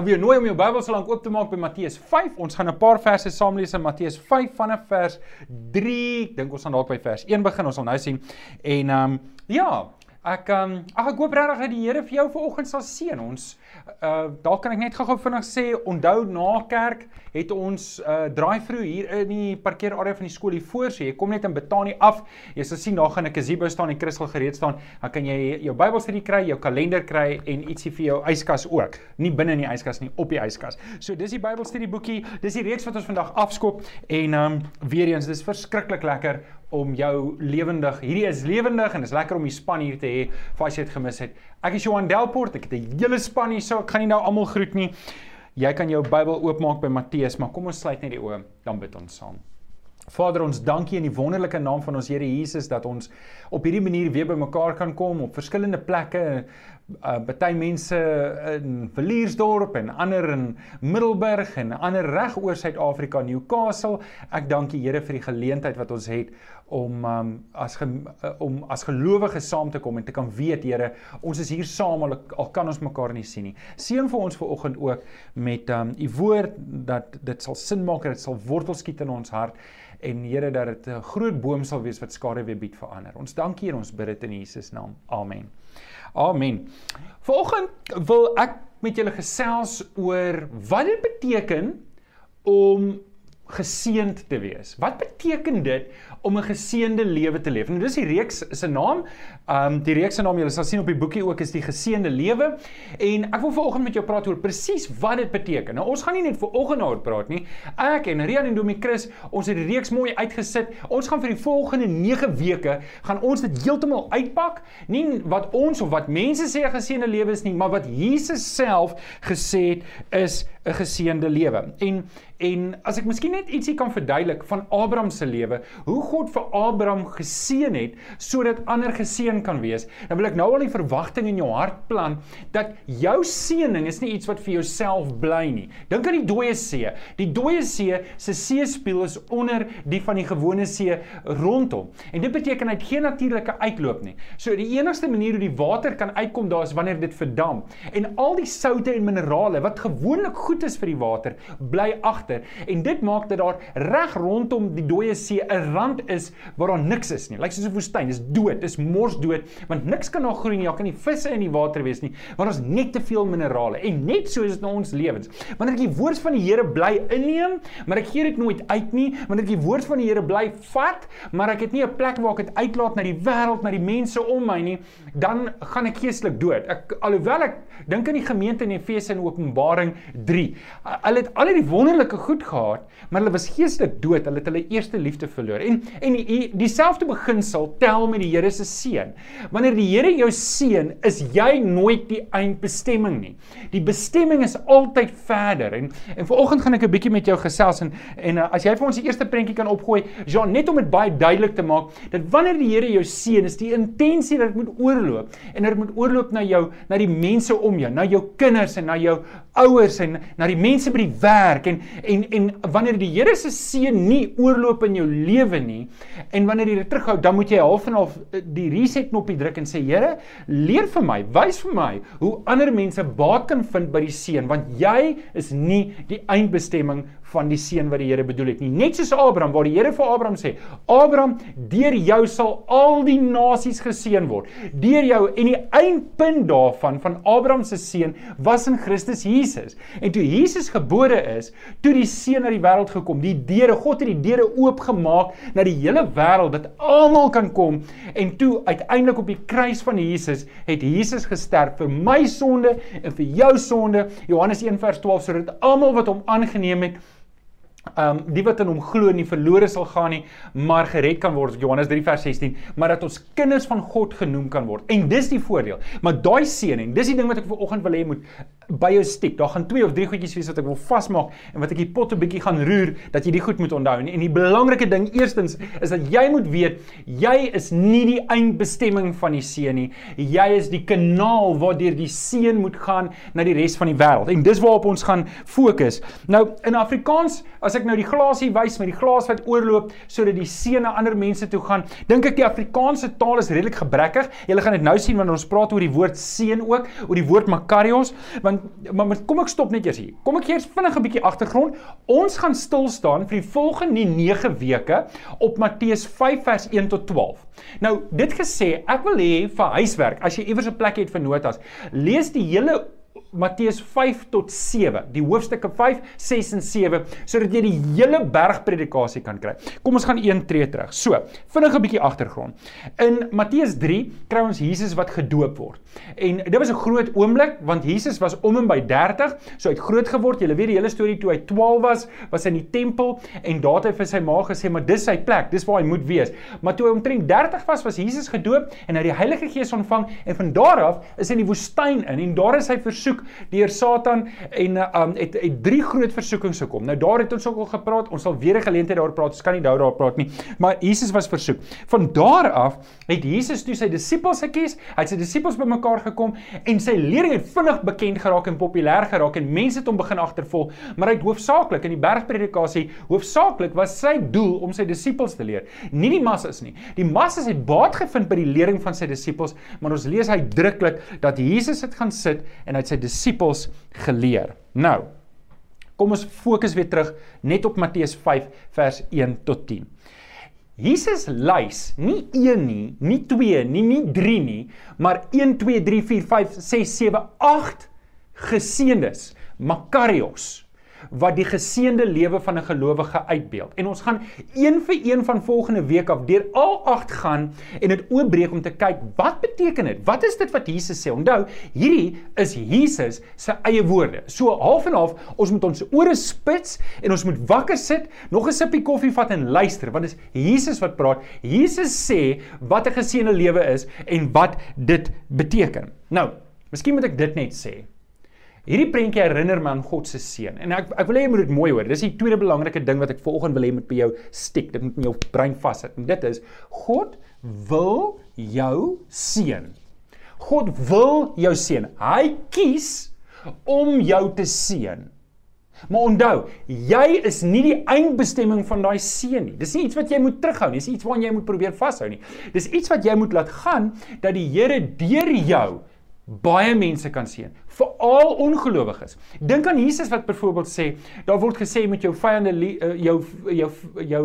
Ek wil jou nooi om jou Bybel so lank oop te maak by Matteus 5. Ons gaan 'n paar verse saam lees in Matteus 5 vanaf vers 3. Ek dink ons gaan dalk by vers 1 begin. Ons sal nou sien. En ehm um, ja, Ek um ag ek hoop regtig dat die Here vir jou vanoggend sal seën. Ons uh dalk kan ek net gou-gou vinnig sê, onthou na kerk het ons uh drive-through hier in die parkeerarea van die skool hier voor, so jy kom net in Betanie af. Jy sal sien daar gaan 'n gazebo staan en Christel gereed staan. Dan kan jy jou Bybelstudie kry, jou kalender kry en ietsie vir jou yskas ook. Nie binne in die yskas nie, op die yskas. So dis die Bybelstudie boekie. Dis die reeks wat ons vandag afskop en um weer eens dis verskriklik lekker om jou lewendig. Hierdie is lewendig en is lekker om die span hier te hê vir as jy dit gemis het. Ek is Johan Delport. Ek het 'n hele span hier, so ek gaan nie nou almal groet nie. Jy kan jou Bybel oopmaak by Matteus, maar kom ons sluit net die oë, dan bid ons saam. Vader, ons dankie in die wonderlike naam van ons Here Jesus dat ons op hierdie manier weer bymekaar kan kom op verskillende plekke uh baie mense in Villiersdorp en ander in Middelburg en ander reg oor Suid-Afrika, Newcastle. Ek dank die Here vir die geleentheid wat ons het om um as ge, uh, om as gelowiges saam te kom en te kan weet, Here, ons is hier saam al, al kan ons mekaar nie sien nie. Seën vir ons vanoggend ook met um u woord dat dit sal sin maak en dit sal wortel skiet in ons hart en Here dat dit 'n groot boom sal wees wat skare weer bied vir ander. Ons dankie en ons bid dit in Jesus naam. Amen. Amen. Vanoggend wil ek met julle gesels oor wat dit beteken om geseënd te wees. Wat beteken dit om 'n geseënde lewe te leef? Nou dis die reeks se naam. Um die reeks se naam julle sal sien op die boekie ook is die geseënde lewe. En ek wil vanoggend met jou praat oor presies wat dit beteken. Nou ons gaan nie net vanoggend daaroor praat nie. Ek en Rian en Domie Chris, ons het die reeks mooi uitgesit. Ons gaan vir die volgende 9 weke gaan ons dit heeltemal uitpak. Nie wat ons of wat mense sê 'n geseënde lewe is nie, maar wat Jesus self gesê het is 'n geseënde lewe. En En as ek miskien net ietsie kan verduidelik van Abraham se lewe, hoe God vir Abraham geseën het sodat ander geseën kan wees, dan wil ek nou al die verwagting in jou hart plant dat jou seëning is nie iets wat vir jouself bly nie. Dink aan die dooie see. Die dooie see se seespieël is onder die van die gewone see rondom. En dit beteken hy het geen natuurlike uitloop nie. So die enigste manier hoe die water kan uitkom daar is wanneer dit verdam. En al die soutte en minerale wat gewoonlik goed is vir die water, bly agter agter en dit maak dat daar reg rondom die dooie see 'n rand is waar daar niks is nie. Lyk soos 'n woestyn, dis dood, dis morsdood, want niks kan daar groei nie. Daar kan nie visse in die water wees nie, want ons net te veel minerale. En net so is dit in ons lewens. Wanneer ek die woord van die Here bly inneem, maar ek gee dit nooit uit nie, wanneer ek die woord van die Here bly vat, maar ek het nie 'n plek waar ek dit uitlaat na die wêreld, na die mense om my nie, dan gaan ek geestelik dood. Ek alhoewel ek dink aan die gemeente in Efese en Openbaring 3. Hulle het al die wonderlike goed gehad, maar hulle was geestelik dood. Hulle het hulle eerste liefde verloor. En en dieselfde die beginsel tel met die Here se seën. Wanneer die Here jou seën, is jy nooit die eindbestemming nie. Die bestemming is altyd verder. En en vanoggend gaan ek 'n bietjie met jou gesels en en uh, as jy vir ons die eerste prentjie kan opgooi, Jean, net om dit baie duidelik te maak dat wanneer die Here jou seën, is die intensie dat dit moet oorloop en dit moet oorloop na jou, na die mense om jou, na jou kinders en na jou ouers en na die mense by die werk en en en wanneer die Here se seën nie oorloop in jou lewe nie en wanneer jy dit terughou dan moet jy half en half eh, die reset knoppie druk en sê Here leer vir my wys vir my hoe ander mense baat kan vind by die seën want jy is nie die eindbestemming van die seën wat die Here bedoel het nie. Net soos Abraham waar die Here vir Abraham sê, Abraham, deur jou sal al die nasies geseën word. Deur jou en die eindpunt daarvan van Abraham se seën was in Christus Jesus. En toe Jesus gebore is, toe die seën na die wêreld gekom. Die deure, God het die deure oopgemaak na die hele wêreld dat almal kan kom en toe uiteindelik op die kruis van Jesus het Jesus gesterf vir my sonde en vir jou sonde. Johannes 1:12 sodat almal wat hom aangeneem het Um die wat in hom glo nie verlore sal gaan nie, maar gered kan word. Johannes 3 vers 16, maar dat ons kinders van God genoem kan word. En dis die voordeel. Maar daai seën en dis die ding wat ek vir oggend wil hê moet by jou stiek. Daar gaan twee of drie goedjies wees wat ek wil vasmaak en wat ek die pot 'n bietjie gaan roer dat jy die goed moet onthou. En die belangrike ding eerstens is dat jy moet weet jy is nie die eindbestemming van die seën nie. Jy is die kanaal waardeur die seën moet gaan na die res van die wêreld. En dis waarop ons gaan fokus. Nou in Afrikaans as ek nou die glasie wys met die glas wat oorloop sodat die seën na ander mense toe gaan, dink ek die Afrikaanse taal is redelik gebrekkig. Jy gaan dit nou sien wanneer ons praat oor die woord seën ook, oor die woord makarios, want maar, maar kom ek stop net eers hier. Kom ek gee eers vinnig 'n bietjie agtergrond. Ons gaan stil staan vir die volgende 9 weke op Matteus 5 vers 1 tot 12. Nou, dit gesê, ek wil hê vir huiswerk, as jy iewers 'n plek het vir notas, lees die hele Matteus 5 tot 7, die hoofstukke 5, 6 en 7, sodat jy die hele bergpredikasie kan kry. Kom ons gaan een tree terug. So, vinnig 'n bietjie agtergrond. In Matteus 3 kry ons Jesus wat gedoop word. En dit was 'n groot oomblik want Jesus was om en by 30, so hy het groot geword. Jy weet die hele storie toe hy 12 was, was hy in die tempel en daar het hy vir sy ma gesê, "Maar dis sy plek, dis waar hy moet wees." Maar toe hy omtrent 30 was, was Jesus gedoop en hy het die Heilige Gees ontvang en van daar af is hy in die woestyn in en daar is hy versoek deur Satan en um het, het drie groot versoekings gekom. Nou daar het ons ook al gepraat. Ons sal weer 'n geleentheid daar praat. Ons kan nie nou daar praat nie. Maar Jesus was versoek. Van daar af het Jesus toe sy disippels gekies. Hy het sy disippels bymekaar gekom en sy leering het vinnig bekend geraak en populêr geraak en mense het hom begin agtervolg. Maar hy het hoofsaaklik in die bergpredikasie hoofsaaklik was sy doel om sy disippels te leer, nie die massas nie. Die massas het baat gevind by die lering van sy disippels, maar ons lees hy druklik dat Jesus het gaan sit en hy het sy disippels geleer. Nou, kom ons fokus weer terug net op Matteus 5 vers 1 tot 10. Jesus lys nie 1 nie, nie 2 nie, nie 3 nie, maar 1 2 3 4 5 6 7 8 geseëndes, makarios wat die geseënde lewe van 'n gelowige uitbeeld. En ons gaan een vir een van volgende week af deur al 8 gaan en dit oopbreek om te kyk wat beteken dit? Wat is dit wat Jesus sê? Onthou, hierdie is Jesus se eie woorde. So half en half, ons moet ons ore spits en ons moet wakker sit, nog 'n sippie koffie vat en luister, want dit is Jesus wat praat. Jesus sê wat 'n geseënde lewe is en wat dit beteken. Nou, miskien moet ek dit net sê. Hierdie prentjie herinner my aan God se seën. En ek ek wil hê jy moet dit mooi hoor. Dis die tweede belangrike ding wat ek volgende wil hê met by jou stiek. Dit moet in jou brein vassit. En dit is God wil jou seën. God wil jou seën. Hy kies om jou te seën. Maar onthou, jy is nie die eindbestemming van daai seën nie. Dis nie iets wat jy moet terughou nie. Dis iets waaraan jy moet probeer vashou nie. Dis iets wat jy moet laat gaan dat die Here deur jou baie mense kan seën, veral ongelowiges. Dink aan Jesus wat byvoorbeeld sê, daar word gesê met jou vyande uh, jou jou jou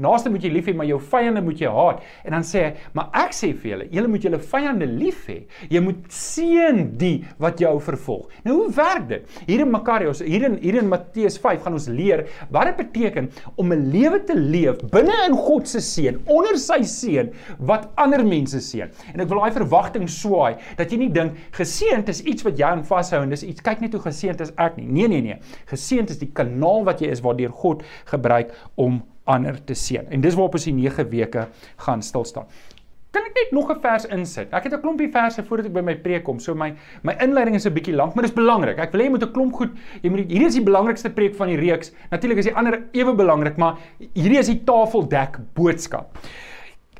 Naaste moet jy lief hê, maar jou vyande moet jy haat. En dan sê hy, maar ek sê vir julle, julle moet julle vyande lief hê. Jy moet seën die wat jou vervolg. Nou hoe werk dit? Hier in Makarios, hier in hier in Matteus 5 gaan ons leer wat dit beteken om 'n lewe te leef binne in God se seën, onder sy seën wat ander mense seën. En ek wil daai verwagting swaai dat jy nie dink geseënd is iets wat jy aan vashou en dis iets kyk net hoe geseënd is ek nie. Nee nee nee. Geseënd is die kanaal wat jy is waardeur God gebruik om ander te seën. En dis waarop ons die 9 weke gaan stil staan. Kan ek net nog 'n vers insit? Ek het 'n klompie verse voordat ek by my preek kom. So my my inleiding is 'n bietjie lank, maar dit is belangrik. Ek wil hê jy moet 'n klomp goed, jy moet hierdie is die belangrikste preek van die reeks. Natuurlik is die ander ewe belangrik, maar hierdie is die tafeldek boodskap.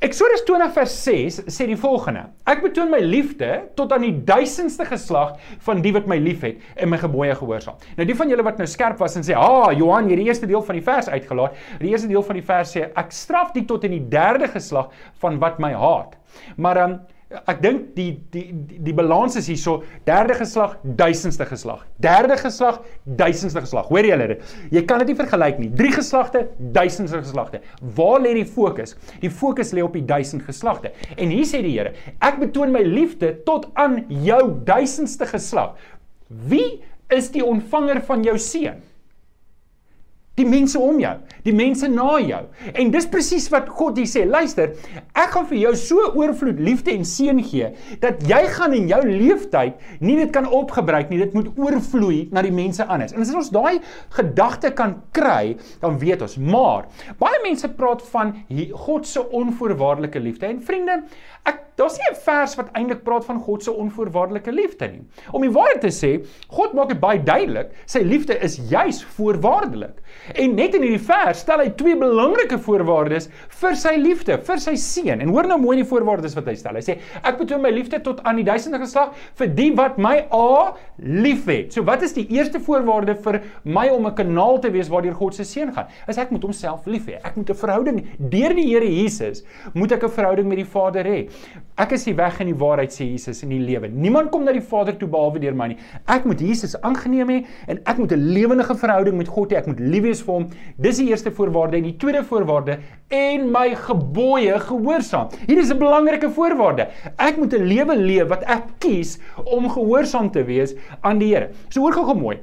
Eksodus 20 vers 6 sê die volgende: Ek betoon my liefde tot aan die duisendste geslag van die wat my liefhet en my gebooie gehoorsaam. Nou die van julle wat nou skerp was en sê, "Ah, Johan, hierdie eerste deel van die vers uitgelaat." Die eerste deel van die vers sê, "Ek straf die tot in die derde geslag van wat my haat." Maar dan um, Ek dink die die die, die balans is hierso derde geslag, duisendste geslag. Derde geslag, duisendste geslag. Hoor jy dit? Jy kan dit nie vergelyk nie. Drie geslagte, duisendste geslagte. Waar lê die fokus? Die fokus lê op die duisend geslagte. En hier sê die Here, ek betoon my liefde tot aan jou duisendste geslag. Wie is die ontvanger van jou seën? Die mense om jou, die mense na jou. En dis presies wat God hier sê. Luister, ek gaan vir jou so oorvloed liefde en seën gee dat jy gaan in jou lewenstyd nie dit kan opgebruik nie. Dit moet oorvloei na die mense anders. En as ons daai gedagte kan kry, dan weet ons. Maar baie mense praat van God se onvoorwaardelike liefde. En vriende, ek daar's nie 'n vers wat eintlik praat van God se onvoorwaardelike liefde nie. Om die waarheid te sê, God maak dit baie duidelik, sy liefde is juis voorwaardelik. En net in hierdie vers stel hy twee belangrike voorwaardes vir sy liefde, vir sy seun. En hoor nou mooi die voorwaardes wat hy stel. Hy sê ek betoon my liefde tot aan die duisende geslag vir die wat my a liefhet. So wat is die eerste voorwaarde vir my om 'n kanaal te wees waardeur God se seun gaan? Is ek moet homself lief hê. Ek moet 'n verhouding deur die Here Jesus, moet ek 'n verhouding met die Vader hê. Ek is die weg en die waarheid sê Jesus in die lewe. Niemand kom na die Vader toe behalwe deur my nie. Ek moet Jesus aangeneem hê en ek moet 'n lewendige verhouding met God hê. Ek moet lief wees vir hom. Dis die eerste voorwaarde en die tweede voorwaarde en my gebooie gehoorsaam. Hier is 'n belangrike voorwaarde. Ek moet 'n lewe leef wat ek kies om gehoorsaam te wees aan die Here. So hoor gou-gou mooi.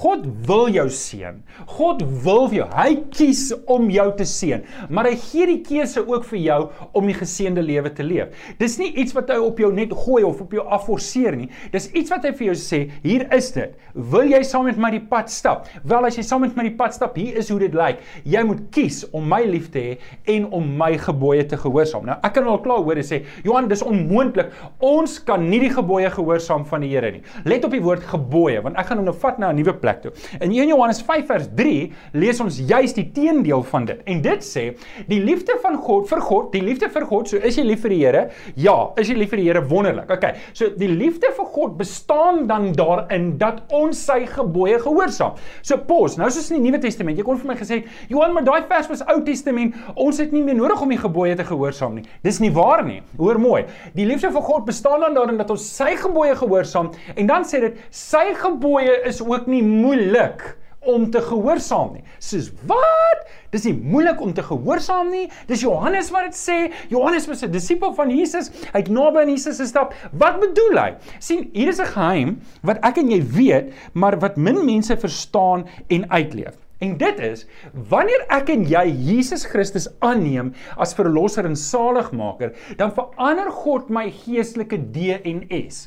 God wil jou seën. God wil vir jou. Hy kies om jou te seën, maar hy gee die keuse ook vir jou om die geseënde lewe te leef. Dis nie iets wat hy op jou net gooi of op jou afforceer nie. Dis iets wat hy vir jou sê, hier is dit. Wil jy saam met my die pad stap? Wel as jy saam met my die pad stap, hier is hoe dit lyk. Jy moet kies om my lief te hê en om my gebooie te gehoorsaam. Nou, ek kan al klaar hoor hy sê, Johan, dis onmoontlik. Ons kan nie die gebooie gehoorsaam van die Here nie. Let op die woord gebooie, want ek gaan hom nou vat na 'n nuwe plek toe. In 1 Johannes 5 vers 3 lees ons juis die teendeel van dit. En dit sê die liefde van God vir God, die liefde vir God, so is jy lief vir die Here? Ja, is jy lief vir die Here? Wonderlik. Okay. So die liefde vir God bestaan dan daarin dat ons sy gebooie gehoorsaam. So pos, nou soos in die Nuwe Testament, jy kon vir my gesê, Johan, maar daai vers was Ou Testament. Ons het nie meer nodig om die gebooie te gehoorsaam nie. Dis nie waar nie. Hoor mooi. Die liefde vir God bestaan dan daarin dat ons sy gebooie gehoorsaam en dan sê dit sy gebooie is ook nie moeilik om te gehoorsaam nie. Soos wat? Dis nie moeilik om te gehoorsaam nie. Dis Johannes wat dit sê. Johannes was 'n disipel van Jesus. Hy het naby aan Jesus gestap. Wat bedoel hy? sien, hier is 'n geheim wat ek en jy weet, maar wat min mense verstaan en uitleef. En dit is wanneer ek en jy Jesus Christus aanneem as verlosser en saligmaker, dan verander God my geestelike DNS.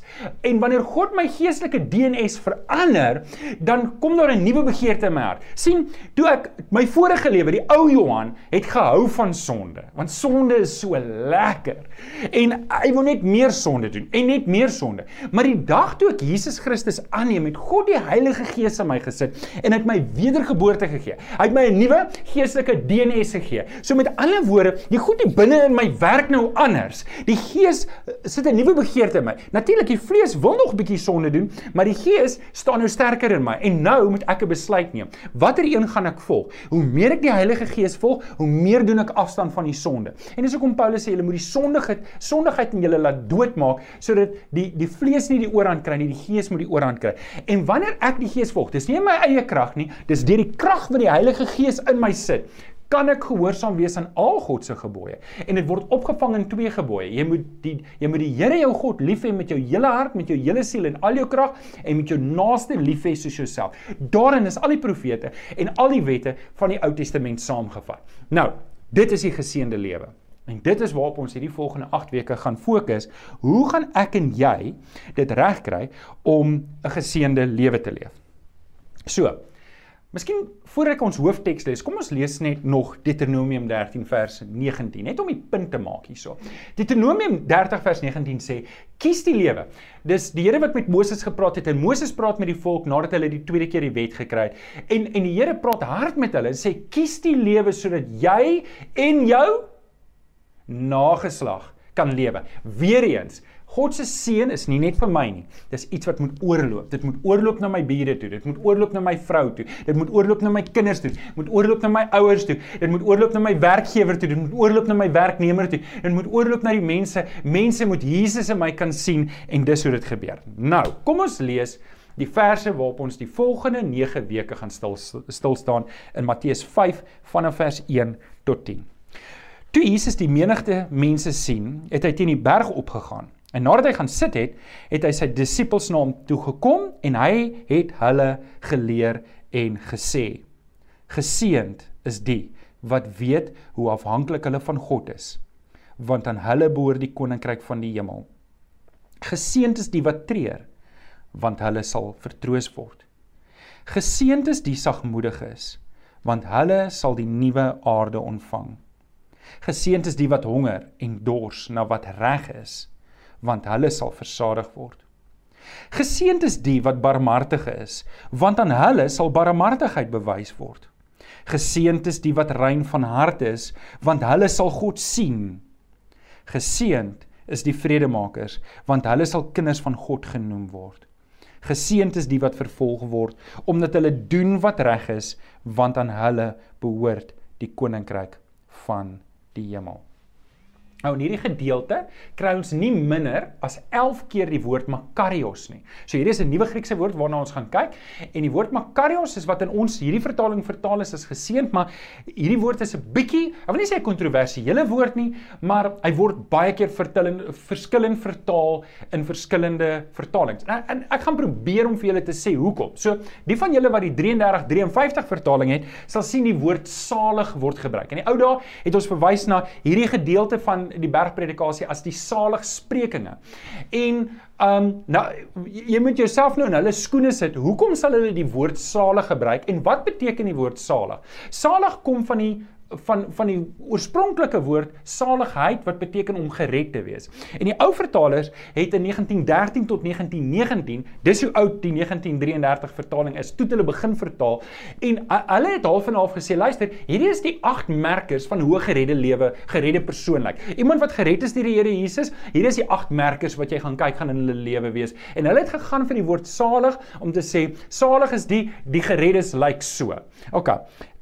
En wanneer God my geestelike DNS verander, dan kom daar 'n nuwe begeerte in my hart. sien, toe ek my vorige lewe, die ou Johan, het gehou van sonde, want sonde is so lekker. En hy wil net meer sonde doen en net meer sonde. Maar die dag toe ek Jesus Christus aanneem, het God die Heilige Gees in my gesit en het my wedergeboorte geestelike gegee. Hy het my 'n nuwe geestelike DNS gegee. So met ander woorde, die goed hier binne in my werk nou anders. Die gees eh, sit 'n nuwe begeerte in my. Natuurlik, die vlees wil nog 'n bietjie sonde doen, maar die gees staan nou sterker in my. En nou moet ek 'n besluit neem. Watter een gaan ek volg? Hoe meer ek die Heilige Gees volg, hoe meer doen ek afstand van die sonde. En dis hoekom Paulus sê julle moet die sondigheid sondigheid in julle laat doodmaak sodat die die vlees nie die oorhand kry nie, die gees moet die oorhand kry. En wanneer ek die gees volg, dis nie my eie krag nie, dis deur die krag krag wat die Heilige Gees in my sit, kan ek gehoorsaam wees aan al God se gebooie. En dit word opgevang in twee gebooie. Jy moet die jy moet die Here jou God lief hê met jou hele hart, met jou hele siel en al jou krag en met jou naaste lief hê soos jouself. Daarin is al die profete en al die wette van die Ou Testament saamgevat. Nou, dit is die geseënde lewe. En dit is waarop ons hierdie volgende 8 weke gaan fokus. Hoe gaan ek en jy dit regkry om 'n geseënde lewe te leef? So, Miskien voor ek ons hoofteks lees, kom ons lees net nog Deuteronomium 13 vers 19, net om die punt te maak hierso. Deuteronomium 30 vers 19 sê: "Kies die lewe." Dis die Here wat met Moses gepraat het en Moses praat met die volk nadat hulle die tweede keer die wet gekry het. En en die Here praat hard met hulle en sê: "Kies die lewe sodat jy en jou nageslag kan lewe." Weereens God se seën is nie net vir my nie. Dis iets wat moet oorloop. Dit moet oorloop na my bure toe. Dit moet oorloop na my vrou toe. Dit moet oorloop na my kinders toe. Dit moet oorloop na my ouers toe. Dit moet oorloop na my werkgewer toe. Dit moet oorloop na my werknemer toe. Dit moet oorloop na die mense. Mense moet Jesus in my kan sien en dis hoe dit gebeur. Nou, kom ons lees die verse waarop ons die volgende 9 weke gaan stil stil staan in Matteus 5 vanaf vers 1 tot 10. Toe Jesus die menigte mense sien, het hy teen die berg opgegaan. En nadat hy gaan sit het, het hy sy disippels na hom toe gekom en hy het hulle geleer en gesê: Geseend is die wat weet hoe afhanklik hulle van God is, want aan hulle behoort die koninkryk van die hemel. Geseend is die wat treur, want hulle sal vertroos word. Geseend is die sagmoediges, want hulle sal die nuwe aarde ontvang. Geseend is die wat honger en dors na wat reg is, want hulle sal versadig word. Geseend is die wat barmhartig is, want aan hulle sal barmhartigheid bewys word. Geseënd is die wat rein van hart is, want hulle sal God sien. Geseënd is die vredemakers, want hulle sal kinders van God genoem word. Geseënd is die wat vervolg word omdat hulle doen wat reg is, want aan hulle behoort die koninkryk van die hemel. Nou in hierdie gedeelte kry ons nie minder as 11 keer die woord makarios nie. So hierdie is 'n nuwe Griekse woord waarna ons gaan kyk en die woord makarios is wat in ons hierdie vertaling vertaal is as geseënd, maar hierdie woord is 'n bietjie, ek wil nie sê 'n kontroversiële woord nie, maar hy word baie keer vertel in verskillend vertaal in verskillende vertalings. En, en ek gaan probeer om vir julle te sê hoekom. So die van julle wat die 33 53 vertaling het, sal sien die woord salig word gebruik. In die ou dae het ons verwys na hierdie gedeelte van die bergpredikasie as die saligsprekinge. En ehm um, nou jy moet jouself nou in hulle skoene sit. Hoekom sal hulle die woord salig gebruik en wat beteken die woord salig? Salig kom van die van van die oorspronklike woord saligheid wat beteken om gered te wees. En die ou vertalers het in 1913 tot 1919, dis hoe oud die 1933 vertaling is, toe hulle begin vertaal en hulle het half en half gesê, luister, hierdie is die agt merkers van hoe geredde lewe, geredde persoonlik. Iemand wat gered is deur die Here Jesus, hier is die agt merkers wat jy gaan kyk gaan in hulle lewe wees. En hulle het gegaan vir die woord salig om te sê salig is die die gereddes lyk like so. OK.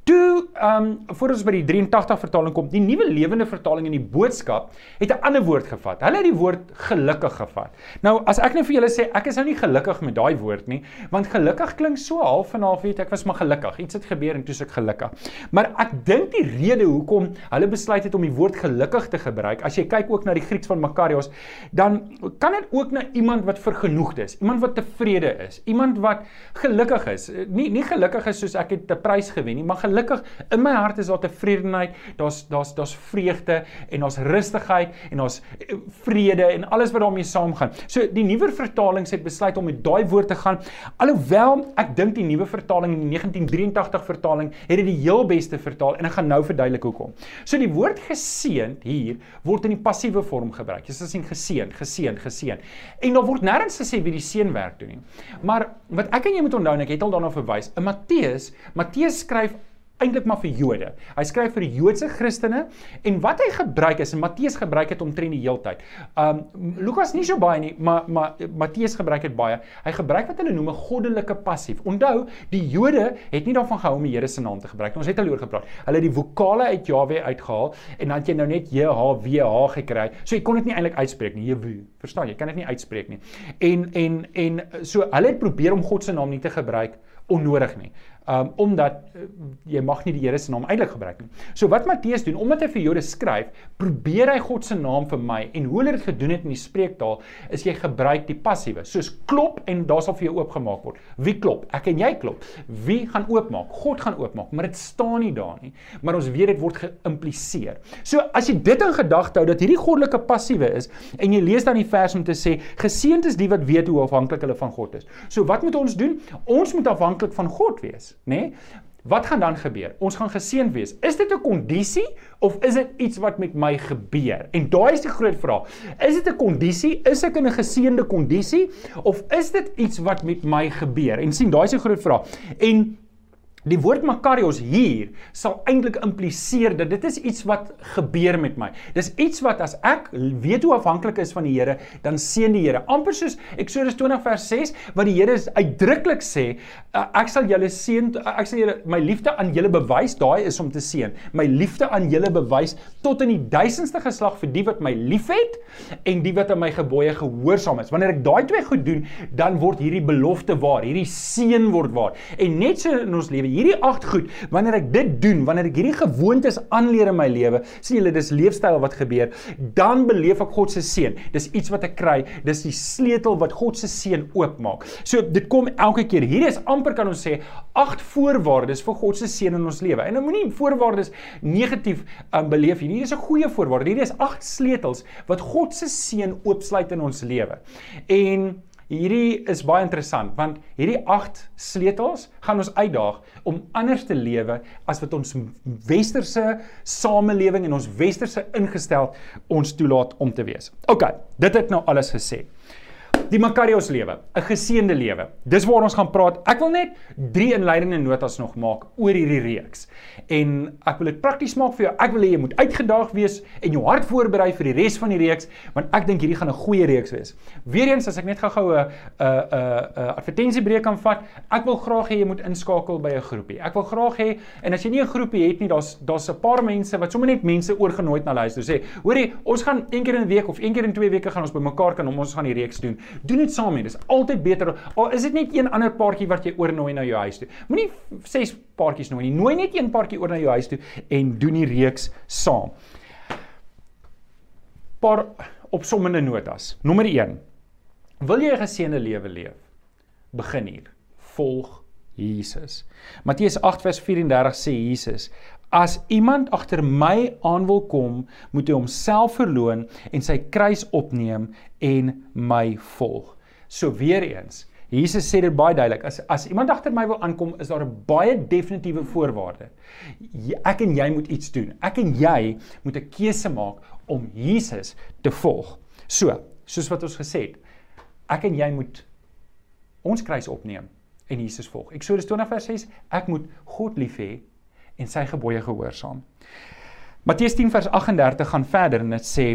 Toe ehm um, voor ons by die 83 vertaling kom, die nuwe lewende vertaling in die boodskap het 'n ander woord gevat. Hulle het die woord gelukkig gevat. Nou as ek net vir julle sê ek is nou nie gelukkig met daai woord nie, want gelukkig klink so half en half weet ek was maar gelukkig. Iets het gebeur en toe ek gelukkig. Maar ek dink die rede hoekom hulle besluit het om die woord gelukkig te gebruik, as jy kyk ook na die Grieks van Makarios, dan kan dit ook na iemand wat vergenoegd is, iemand wat tevrede is, iemand wat gelukkig is. Nie nie gelukkig is soos ek het 'n prys gewen nie, maar gelukkig in my hart is daar tevredenheid, daar's daar's daar's vreugde en daar's rustigheid en daar's eh, vrede en alles wat daarmee saamgaan. So die nuwe vertalings het besluit om met daai woord te gaan. Alhoewel ek dink die nuwe vertaling in die 1983 vertaling het dit die heel beste vertaal en ek gaan nou verduidelik hoekom. So die woord geseënd hier word in die passiewe vorm gebruik. Jy sien geseënd, geseënd, geseënd. En daar word nêrens gesê wie die seën werk doen nie. Maar wat ek en jy moet onthou en ek het al daarna verwys, in Matteus, Matteus skryf eintlik maar vir Jode. Hy skryf vir die Joodse Christene en wat hy gebruik is en Matteus gebruik dit omtrent die heeltyd. Um Lukas nie so baie nie, maar maar Matteus gebruik dit baie. Hy gebruik wat hulle noem 'n goddelike passief. Onthou, die Jode het nie daarvan gehou om die Here se naam te gebruik nie. Ons het al oor gepraat. Hulle het die vokale uit Jahwe uitgehaal en dan het jy nou net JHWH gekry. So jy kon dit nie eintlik uitspreek nie. Jehu. Verstaan jy? Kan dit nie uitspreek nie. En en en so hulle het probeer om God se naam nie te gebruik onnodig nie um, omdat uh, jy mag nie die Here se naam eintlik gebruik nie. So wat Matteus doen, omdat hy vir Jode skryf, probeer hy God se naam vir my en hoe hulle dit gedoen het in die spreektaal, is jy gebruik die passiewe. Soos klop en daar sal vir jou oopgemaak word. Wie klop? Ek en jy klop. Wie gaan oopmaak? God gaan oopmaak, maar dit staan nie daar nie. Maar ons weet dit word geïmpliseer. So as jy dit in gedagte hou dat hierdie goddelike passiewe is en jy lees dan die vers om te sê geseënd is die wat weet hoe afhanklik hulle van God is. So wat moet ons doen? Ons moet afhanklik van God wees nê? Nee? Wat gaan dan gebeur? Ons gaan geseën wees. Is dit 'n kondisie of is dit iets wat met my gebeur? En daai is die groot vraag. Is dit 'n kondisie? Is ek in 'n geseënde kondisie of is dit iets wat met my gebeur? En sien, daai is die groot vraag. En Die woord makarios hier sal eintlik impliseer dat dit is iets wat gebeur met my. Dis iets wat as ek weet hoe afhanklik is van die Here, dan seën die Here. Amper soos Eksodus 20 vers 6 wat die Here uitdruklik sê, ek sal julle seën, ek sal julle my liefde aan julle bewys, daai is om te seën. My liefde aan julle bewys tot in die duisendste geslag vir die wat my liefhet en die wat aan my gebooie gehoorsaam is. Wanneer ek daai twee goed doen, dan word hierdie belofte waar, hierdie seën word waar. En net so in ons lewe hierdie agt goed, wanneer ek dit doen, wanneer ek hierdie gewoontes aanleer in my lewe, sien julle dis leefstyl wat gebeur, dan beleef ek God se seën. Dis iets wat ek kry, dis die sleutel wat God se seën oopmaak. So dit kom elke keer. Hier is amper kan ons sê agt voorwaardes vir God se seën in ons lewe. En nou moenie voorwaardes negatief um, beleef nie. Hier is 'n goeie voorwaarde. Hier is agt sleutels wat God se seën oopsluit in ons lewe. En Hierdie is baie interessant want hierdie 8 sleutels gaan ons uitdaag om anders te lewe as wat ons westerse samelewing en ons westerse ingestel ons toelaat om te wees. OK, dit het nou alles gesê. Die Makarios lewe, 'n geseënde lewe. Dis waar ons gaan praat. Ek wil net drie inleidende notas nog maak oor hierdie reeks. En ek wil dit prakties maak vir jou. Ek wil hê jy moet uitgedaag wees en jou hart voorberei vir die res van die reeks, want ek dink hierdie gaan 'n goeie reeks wees. Weereens as ek net gou-gou 'n 'n 'n advertensiebreek kan vat, ek wil graag hê jy moet inskakel by 'n groepie. Ek wil graag hê en as jy nie 'n groepie het nie, daar's daar's 'n paar mense wat sommer net mense oorgenooi het na luister. Sê, hoorie, ons gaan een keer in 'n week of een keer in 2 weke gaan ons bymekaar kan om ons gaan die reeks doen. Doen dit saam mee. Dis altyd beter. Al is dit net een ander paartjie wat jy oornooi na jou huis toe. Moenie ses paartjies nooi nie. Nooi net een paartjie oor na jou huis toe en doen die reeks saam. Paar opsommende notas. Nommer 1. Wil jy 'n geseënde lewe leef? Begin hier. Volg Jesus. Matteus 8 vers 34 sê Jesus: As iemand agter my aan wil kom, moet hy homself verloën en sy kruis opneem en my volg. So weer eens, Jesus sê dit baie duidelik. As as iemand agter my wil aankom, is daar 'n baie definitiewe voorwaarde. Ek en jy moet iets doen. Ek en jy moet 'n keuse maak om Jesus te volg. So, soos wat ons gesê het, ek en jy moet ons kruis opneem en Jesus volg. Eksodus 20 vers 6, ek moet God lief hê en sy gebooie gehoorsaam. Matteus 10 vers 38 gaan verder en dit sê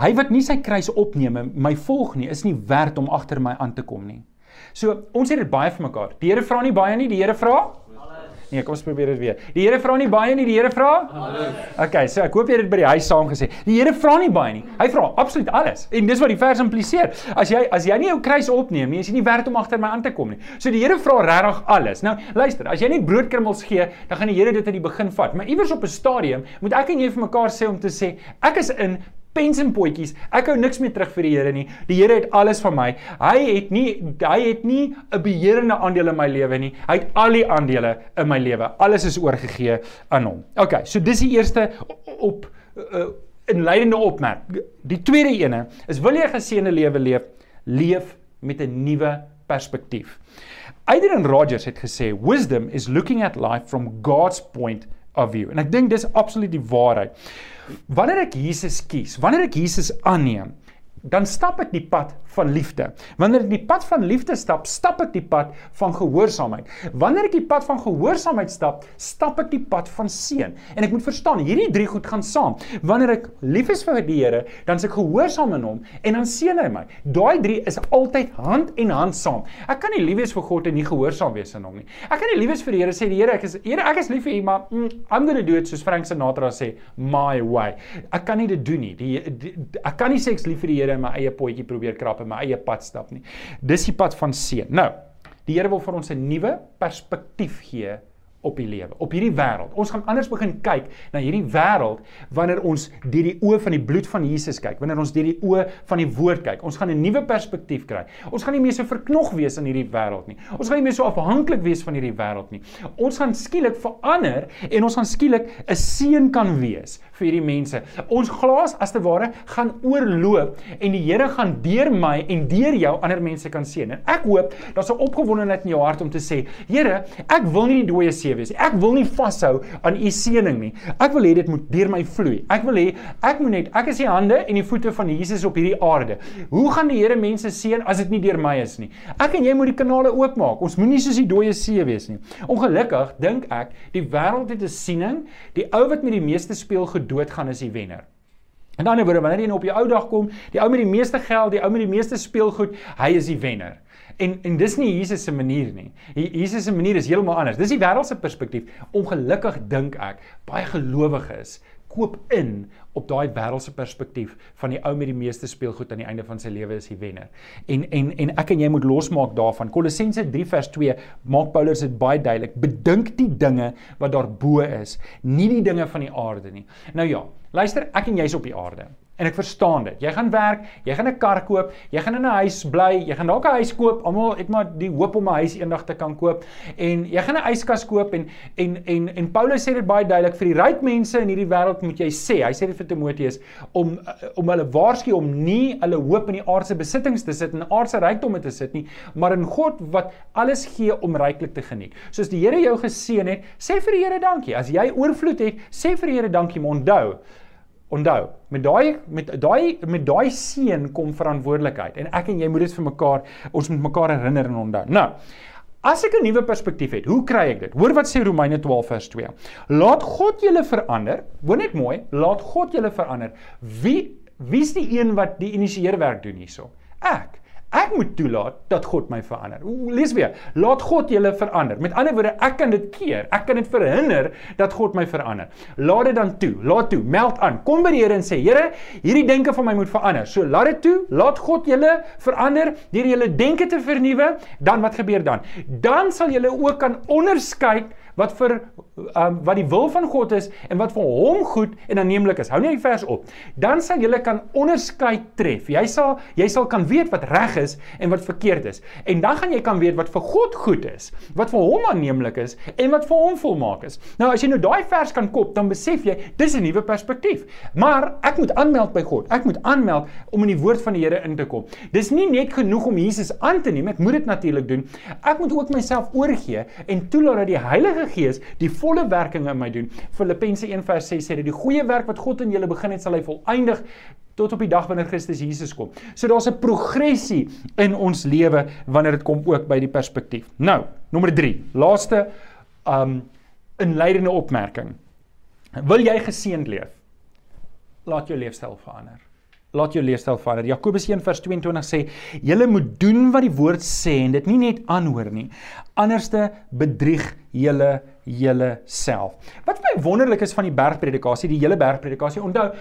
hy wat nie sy kruis opneem en my volg nie is nie werd om agter my aan te kom nie. So ons het dit baie vir mekaar. Die Here vra nie baie nie, die Here vra Nee, kom ons probeer dit weer. Die Here vra nie baie nie, die Here vra alles. Okay, so ek hoop jy het dit by die huis saam gesê. Die Here vra nie baie nie. Hy vra absoluut alles. En dis wat die vers impliseer. As jy as jy nie jou kruis opneem nie, is jy nie werd om agter my aan te kom nie. So die Here vra regtig alles. Nou, luister, as jy net broodkrummels gee, dan gaan die Here dit aan die begin vat. Maar iewers op 'n stadium moet ek en jy vir mekaar sê om te sê, ek is in pens en potjies. Ek hou niks meer terug vir die Here nie. Die Here het alles van my. Hy het nie hy het nie 'n beheerende aandeel in my lewe nie. Hy het al die aandele in my lewe. Alles is oorgegee aan hom. OK, so dis die eerste op uh, inleidende opmerk. Die tweede ene is wil jy 'n geseënde lewe leef, leef met 'n nuwe perspektief. Adrian Rogers het gesê wisdom is looking at life from God's point of view. En ek dink dis absoluut die waarheid. Wanneer ek Jesus kies, wanneer ek Jesus aanneem, dan stap ek die pad van liefde. Wanneer ek die pad van liefde stap, stap ek die pad van gehoorsaamheid. Wanneer ek die pad van gehoorsaamheid stap, stap ek die pad van seën. En ek moet verstaan, hierdie drie goed gaan saam. Wanneer ek lief is vir die Here, dan is ek gehoorsaam aan hom en dan seën hy my. Daai drie is altyd hand in hand saam. Ek kan nie lief wees vir God en nie gehoorsaam wees aan hom nie. Ek kan nie lief wees vir die Here sê die Here, ek is Here, ek is lief vir U, maar mm, I'm going to do it soos Frank Sinatra sê, my way. Ek kan nie dit doen nie. Die, die, die ek kan nie sê ek's lief vir die Here en my eie potjie probeer krap op my eie pad stap nie. Dis die pad van seën. Nou, die Here wil vir ons 'n nuwe perspektief gee op die lewe, op hierdie wêreld. Ons gaan anders begin kyk na hierdie wêreld wanneer ons deur die oë van die bloed van Jesus kyk, wanneer ons deur die oë van die woord kyk. Ons gaan 'n nuwe perspektief kry. Ons gaan nie meer so verknog wees in hierdie wêreld nie. Ons gaan nie meer so afhanklik wees van hierdie wêreld nie. Ons gaan skielik verander en ons gaan skielik 'n seën kan wees vir hierdie mense. Ons glas as te ware gaan oorloop en die Here gaan deur my en deur jou ander mense kan seën. En ek hoop daar's 'n opgewondenheid in jou hart om te sê, Here, ek wil nie die dooie see wees nie. Ek wil nie vashou aan u seëning nie. Ek wil hê dit moet deur my vloei. Ek wil hê ek moet net ek is die hande en die voete van Jesus op hierdie aarde. Hoe gaan die Here mense seën as dit nie deur my is nie? Ek en jy moet die kanale oopmaak. Ons moenie soos die dooie see wees nie. Ongelukkig dink ek die wêreld het 'n siening, die ou wat met die meeste speel doodgaan is die wenner. In ander woorde, wanneer jy nou op die ou dag kom, die ou met die meeste geld, die ou met die meeste speelgoed, hy is die wenner. En en dis nie Jesus se manier nie. Jesus se manier is heeltemal anders. Dis die wêreldse perspektief. Ongelukkig dink ek baie gelowiges koop in op daai wêreldse perspektief van die ou met die meeste speelgoed aan die einde van sy lewe is die wenner. En en en ek en jy moet losmaak daarvan. Kolossense 3 vers 2 maak Paulus dit baie duidelik. Bedink die dinge wat daarbo is, nie die dinge van die aarde nie. Nou ja, luister, ek en jy's op die aarde. En ek verstaan dit. Jy gaan werk, jy gaan 'n kar koop, jy gaan in 'n huis bly, jy gaan dalk 'n huis koop. Almal het maar die hoop om 'n huis eendag te kan koop. En jy gaan 'n yskas koop en en en en Paulus sê dit baie duidelik vir die ryk mense in hierdie wêreld moet jy sê. Hy sê dit vir Timoteus om om hulle waarsku om nie hulle hoop in die aardse besittings te sit en aardse rykdomme te sit nie, maar in God wat alles gee om ryklik te geniet. Soos die Here jou geseën het, sê vir die Here dankie. As jy oorvloed het, sê vir die Here dankie, maar onthou Onthou, met daai met daai met daai seën kom verantwoordelikheid en ek en jy moet dit vir mekaar ons moet mekaar herinner en onthou. Nou, As ek 'n nuwe perspektief het, hoe kry ek dit? Hoor wat sê Romeine 12 vers 2. Laat God julle verander. Hoor net mooi, laat God julle verander. Wie wie's die een wat die initieer werk doen hierso? Ek. Ek moet toelaat dat God my verander. Lees weer. Laat God julle verander. Met ander woorde, ek kan dit keer. Ek kan dit verhinder dat God my verander. Laat dit dan toe. Laat toe. Meld aan. Kom by die Here en sê, Here, hierdie denke van my moet verander. So laat dit toe. Laat God julle verander deur julle denke te vernuwe. Dan wat gebeur dan? Dan sal julle ook kan onderskei wat vir um, wat die wil van God is en wat vir hom goed en aanneemlik is. Hou net die vers op. Dan sal jy kan onderskei tref. Jy sal jy sal kan weet wat reg is en wat verkeerd is. En dan gaan jy kan weet wat vir God goed is, wat vir hom aanneemlik is en wat vir hom volmaak is. Nou as jy nou daai vers kan kop, dan besef jy dis 'n nuwe perspektief. Maar ek moet aanmeld by God. Ek moet aanmeld om in die woord van die Here in te kom. Dis nie net genoeg om Jesus aan te neem. Ek moet dit natuurlik doen. Ek moet ook myself oorgee en toelaat dat die Heilige Heilige Gees die volle werking in my doen. Filippense 1:6 sê dat die goeie werk wat God in julle begin het, sal hy volëindig tot op die dag wanneer Christus Jesus kom. So daar's 'n progressie in ons lewe wanneer dit kom ook by die perspektief. Nou, nommer 3, laaste um inleidende opmerking. Wil jy geseënd leef? Laat jou leefstyl verander laat jou leefstyl verander. Jakobus 1:22 sê: "Julle moet doen wat die woord sê en dit nie net aanhoor nie. Anderste bedrieg julle julle self." Wat vir my wonderlik is van die bergpredikasie, die hele bergpredikasie. Onthou,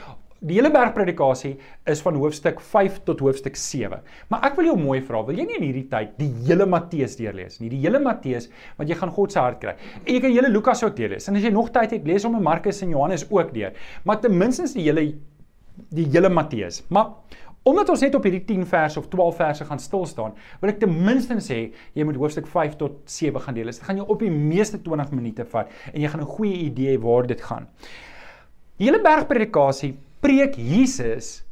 die hele bergpredikasie is van hoofstuk 5 tot hoofstuk 7. Maar ek wil jou mooi vra, wil jy nie in hierdie tyd die hele Matteus deurlees nie? Die hele Matteus, want jy gaan God se hart kry. En jy kan hele Lukas ook deurlees. En as jy nog tyd het, lees hom in Markus en Johannes ook deur. Maar ten minste die hele die hele Matteus. Maar omdat ons net op hierdie 10 verse of 12 verse gaan stil staan, wil ek ten minste sê jy moet hoofstuk 5 tot 7 gaan deel. Dit gaan jou op die meeste 20 minute vat en jy gaan 'n goeie idee waar dit gaan. Die hele bergpredikasie preek Jesus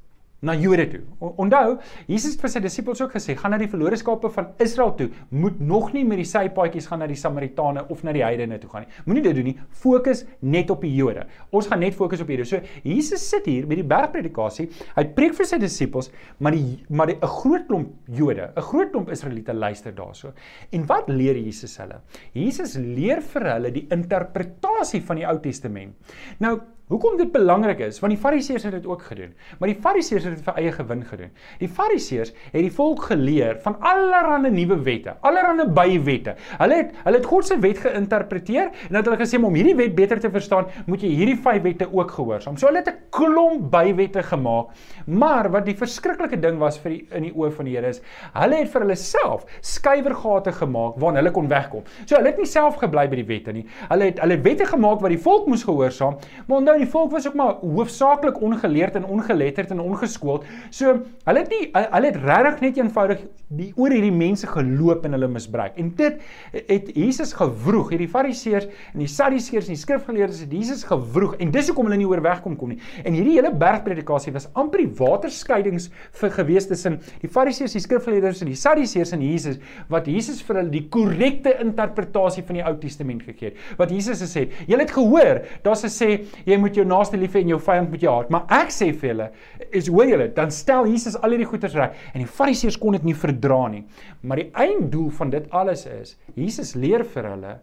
na Jode toe. Onthou, Jesus het vir sy disippels ook gesê, gaan na die verlore skape van Israel toe, moet nog nie met die sypaadjies gaan na die Samaritane of na die heidene toe gaan nie. Moenie dit doen nie. Fokus net op die Jode. Ons gaan net fokus op hierdie. So Jesus sit hier met die bergpredikasie. Hy preek vir sy disippels, maar die maar 'n groot klomp Jode, 'n groot klomp Israeliete luister daarso. En wat leer Jesus hulle? Jesus leer vir hulle die interpretasie van die Ou Testament. Nou Hoekom dit belangrik is, want die Fariseërs het dit ook gedoen, maar die Fariseërs het dit vir eie gewin gedoen. Die Fariseërs het die volk geleer van allerlei nuwe wette, allerlei bywette. Hulle het hulle het God se wet geïnterpreteer en dat hulle gesê om hierdie wet beter te verstaan, moet jy hierdie vyf wette ook gehoorsaam. So hulle het 'n klomp bywette gemaak. Maar wat die verskriklike ding was vir die, in die oë van die Here is, hulle het vir hulle self skuiwergate gemaak waarna hulle kon wegkom. So hulle het nie self gebly by die wette nie. Hulle het hulle wette gemaak wat die volk moes gehoorsaam, maar onthou die volk was ook maar hoofsaaklik ongeleerd en ongeletterd en ongeskoold. So, hulle het nie hulle het regtig net eenvoudig die oor hierdie mense geloop en hulle misbruik. En dit het Jesus gewroeg. Hierdie Fariseërs en die Sadduseërs en die skrifgeleerdes het Jesus gewroeg en dis hoekom hulle nie oorwegkom kom nie. En hierdie hele bergpredikasie was amper die waterskeidings vir gewees tussen die Fariseërs, die skrifgeleerdes en die Sadduseërs en Jesus wat Jesus vir hulle die korrekte interpretasie van die Ou Testament gegee het. Wat Jesus gesê het, julle het gehoor, daar's gesê jy moet moet jou naaste lief hê en jou vyand moet jy haat. Maar ek sê vir julle, is hoor julle, dan stel Jesus al hierdie goeders reg en die Fariseërs kon dit nie verdra nie. Maar die einddoel van dit alles is, Jesus leer vir hulle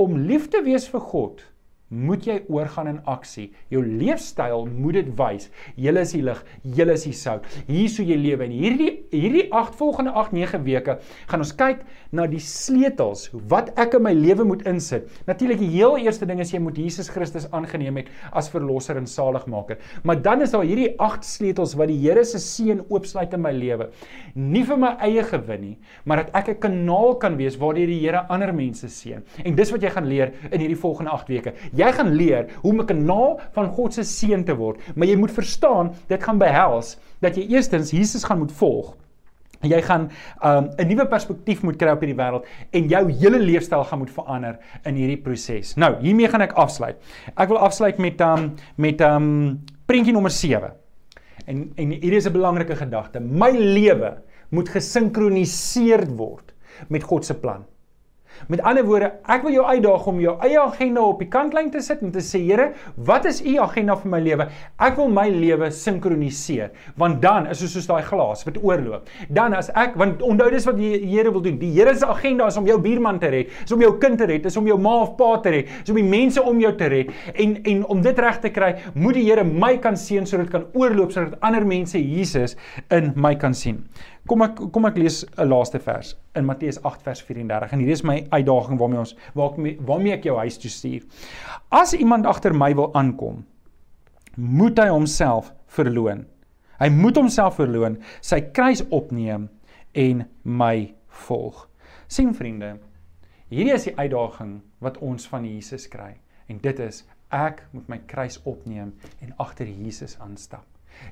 om lief te wees vir God moet jy oorgaan in aksie. Jou leefstyl moet dit wys. Julle is die lig, julle is die sout. Hier sou jy lewe en hierdie hierdie 8 volgende 8 9 weke gaan ons kyk na die sleutels wat ek in my lewe moet insit. Natuurlik die heel eerste ding is jy moet Jesus Christus aangeneem het as verlosser en saligmaker. Maar dan is daar hierdie 8 sleutels wat die Here se seën oopsluit in my lewe. Nie vir my eie gewin nie, maar dat ek 'n kanaal kan wees waardeur die Here ander mense seën. En dis wat jy gaan leer in hierdie volgende 8 weke. Jy gaan leer hoe om 'n kanaal van God se seën te word, maar jy moet verstaan, dit gaan behels dat jy eerstens Jesus gaan moet volg. Jy gaan 'n um, nuwe perspektief moet kry op hierdie wêreld en jou hele leefstyl gaan moet verander in hierdie proses. Nou, hiermee gaan ek afsluit. Ek wil afsluit met um met um prentjie nommer 7. En en hier is 'n belangrike gedagte. My lewe moet gesinkroniseer word met God se plan. Met ander woorde, ek wil jou uitdaag om jou eie agenda op die kantlyn te sit en te sê, Here, wat is u agenda vir my lewe? Ek wil my lewe sinkroniseer, want dan is dit soos daai glas wat oorloop. Dan as ek want onthou dis wat die Here wil doen. Die Here se agenda is om jou buurman te red, is om jou kind te red, is om jou ma of pa te red, is om die mense om jou te red. En en om dit reg te kry, moet die Here my kan seën sodat dit kan oorloop sodat ander mense Jesus in my kan sien. Kom ek kom ek lees 'n laaste vers in Matteus 8 vers 34 en hierdie is my uitdaging waarmee ons waarmee waarmee ek jou huis toe stuur. As iemand agter my wil aankom, moet hy homself verloon. Hy moet homself verloon, sy kruis opneem en my volg. sien vriende, hierdie is die uitdaging wat ons van Jesus kry en dit is ek moet my kruis opneem en agter Jesus aanstap.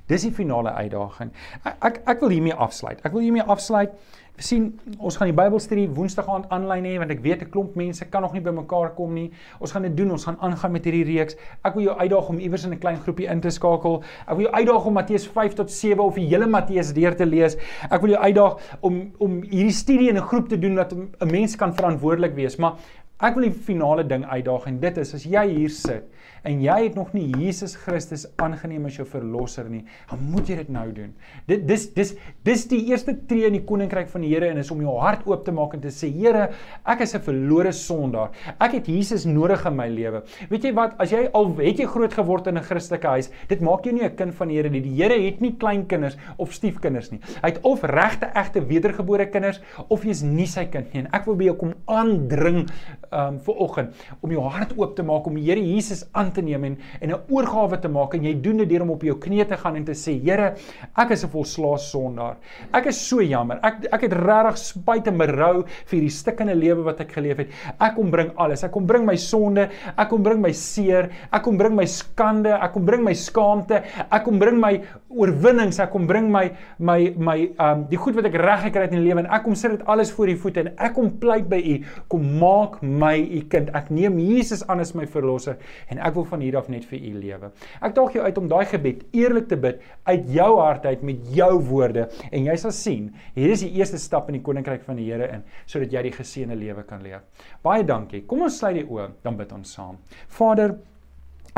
Dis die finale uitdaging. Ek ek, ek wil hiermee afsluit. Ek wil hiermee afsluit. Sien ons gaan die Bybelstudie Woensdag aand aanlyn hê want ek weet 'n klomp mense kan nog nie bymekaar kom nie. Ons gaan dit doen. Ons gaan aangaan met hierdie reeks. Ek wil jou uitdaag om iewers in 'n klein groepie in te skakel. Ek wil jou uitdaag om Matteus 5 tot 7 of die hele Matteus deur te lees. Ek wil jou uitdaag om om hierdie studie in 'n groep te doen dat 'n mens kan verantwoordelik wees. Maar ek wil die finale ding uitdaag en dit is as jy hier sit en jy het nog nie Jesus Christus aangeneem as jou verlosser nie, dan moet jy dit nou doen. Dit dis dis dis die eerste tree in die koninkryk van die Here en is om jou hart oop te maak en te sê Here, ek is 'n verlore sondaar. Ek het Jesus nodig in my lewe. Weet jy wat, as jy al het jy groot geword in 'n Christelike huis, dit maak jou nie 'n kind van die Here nie. Die Here het nie kleinkinders of stiefkinders nie. Hy het of regte egte wedergebore kinders of jy's nie sy kind nie. En ek wil by jou kom aandring um vir oggend om jou hart oop te maak om die Here Jesus aan te neem en en 'n oorgawe te maak en jy doen dit deur om op jou knieë te gaan en te sê Here, ek is 'n volslaas sondaar. Ek is so jammer. Ek ek het regtig spyt en berou vir hierdie stikkende lewe wat ek geleef het. Ek kom bring alles. Ek kom bring my sonde, ek kom bring my seer, ek kom bring my skande, ek kom bring my skaamte, ek kom bring my oorwinnings, ek kom bring my my my um die goed wat ek reg gekry het in die lewe en ek kom sit dit alles voor u voete en ek kom pleit by u. Kom maak my u kind. Ek neem Jesus aan as my verlosser en ek wil van hier af net vir u lewe. Ek daag jou uit om daai gebed eerlik te bid uit jou hart uit met jou woorde en jy sal sien, hier is die eerste stap in die koninkryk van die Here in sodat jy die geseënde lewe kan leef. Baie dankie. Kom ons sluit die oë, dan bid ons saam. Vader,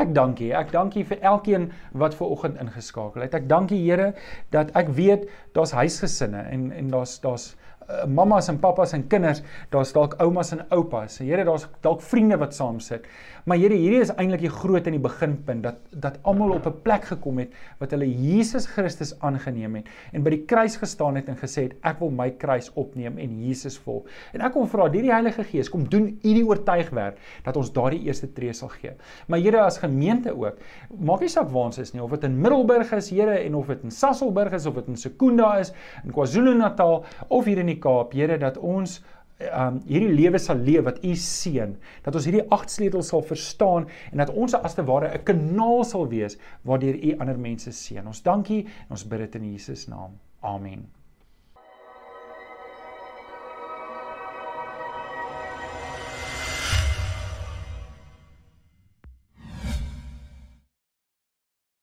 Ek dankie. Ek dankie vir elkeen wat ver oggend ingeskakel het. Ek dankie Here dat ek weet daar's huisgesinne en en daar's daar's uh, mamas en pappas en kinders, daar's dalk oumas en oupas. Here, daar's dalk vriende wat saam sit. Maar Here, hierdie is eintlik die groot in die beginpunt dat dat almal op 'n plek gekom het wat hulle Jesus Christus aangeneem het en by die kruis gestaan het en gesê het ek wil my kruis opneem en Jesus volg. En ek kom vra deur die Heilige Gees kom doen u die oortuigwerk dat ons daardie eerste tree sal gee. Maar Here as gemeente ook, maak nie saak waar ons is nie of dit in Middelburg is, Here, en of dit in Sasolburg is of dit in Sekunda is, in KwaZulu-Natal of hier in die Kaap, Here, dat ons um hierdie lewe sal leef wat u seën dat ons hierdie agt sleutels sal verstaan en dat ons as te ware 'n kanaal sal wees waardeur u ander mense seën. Ons dankie en ons bid dit in Jesus naam. Amen.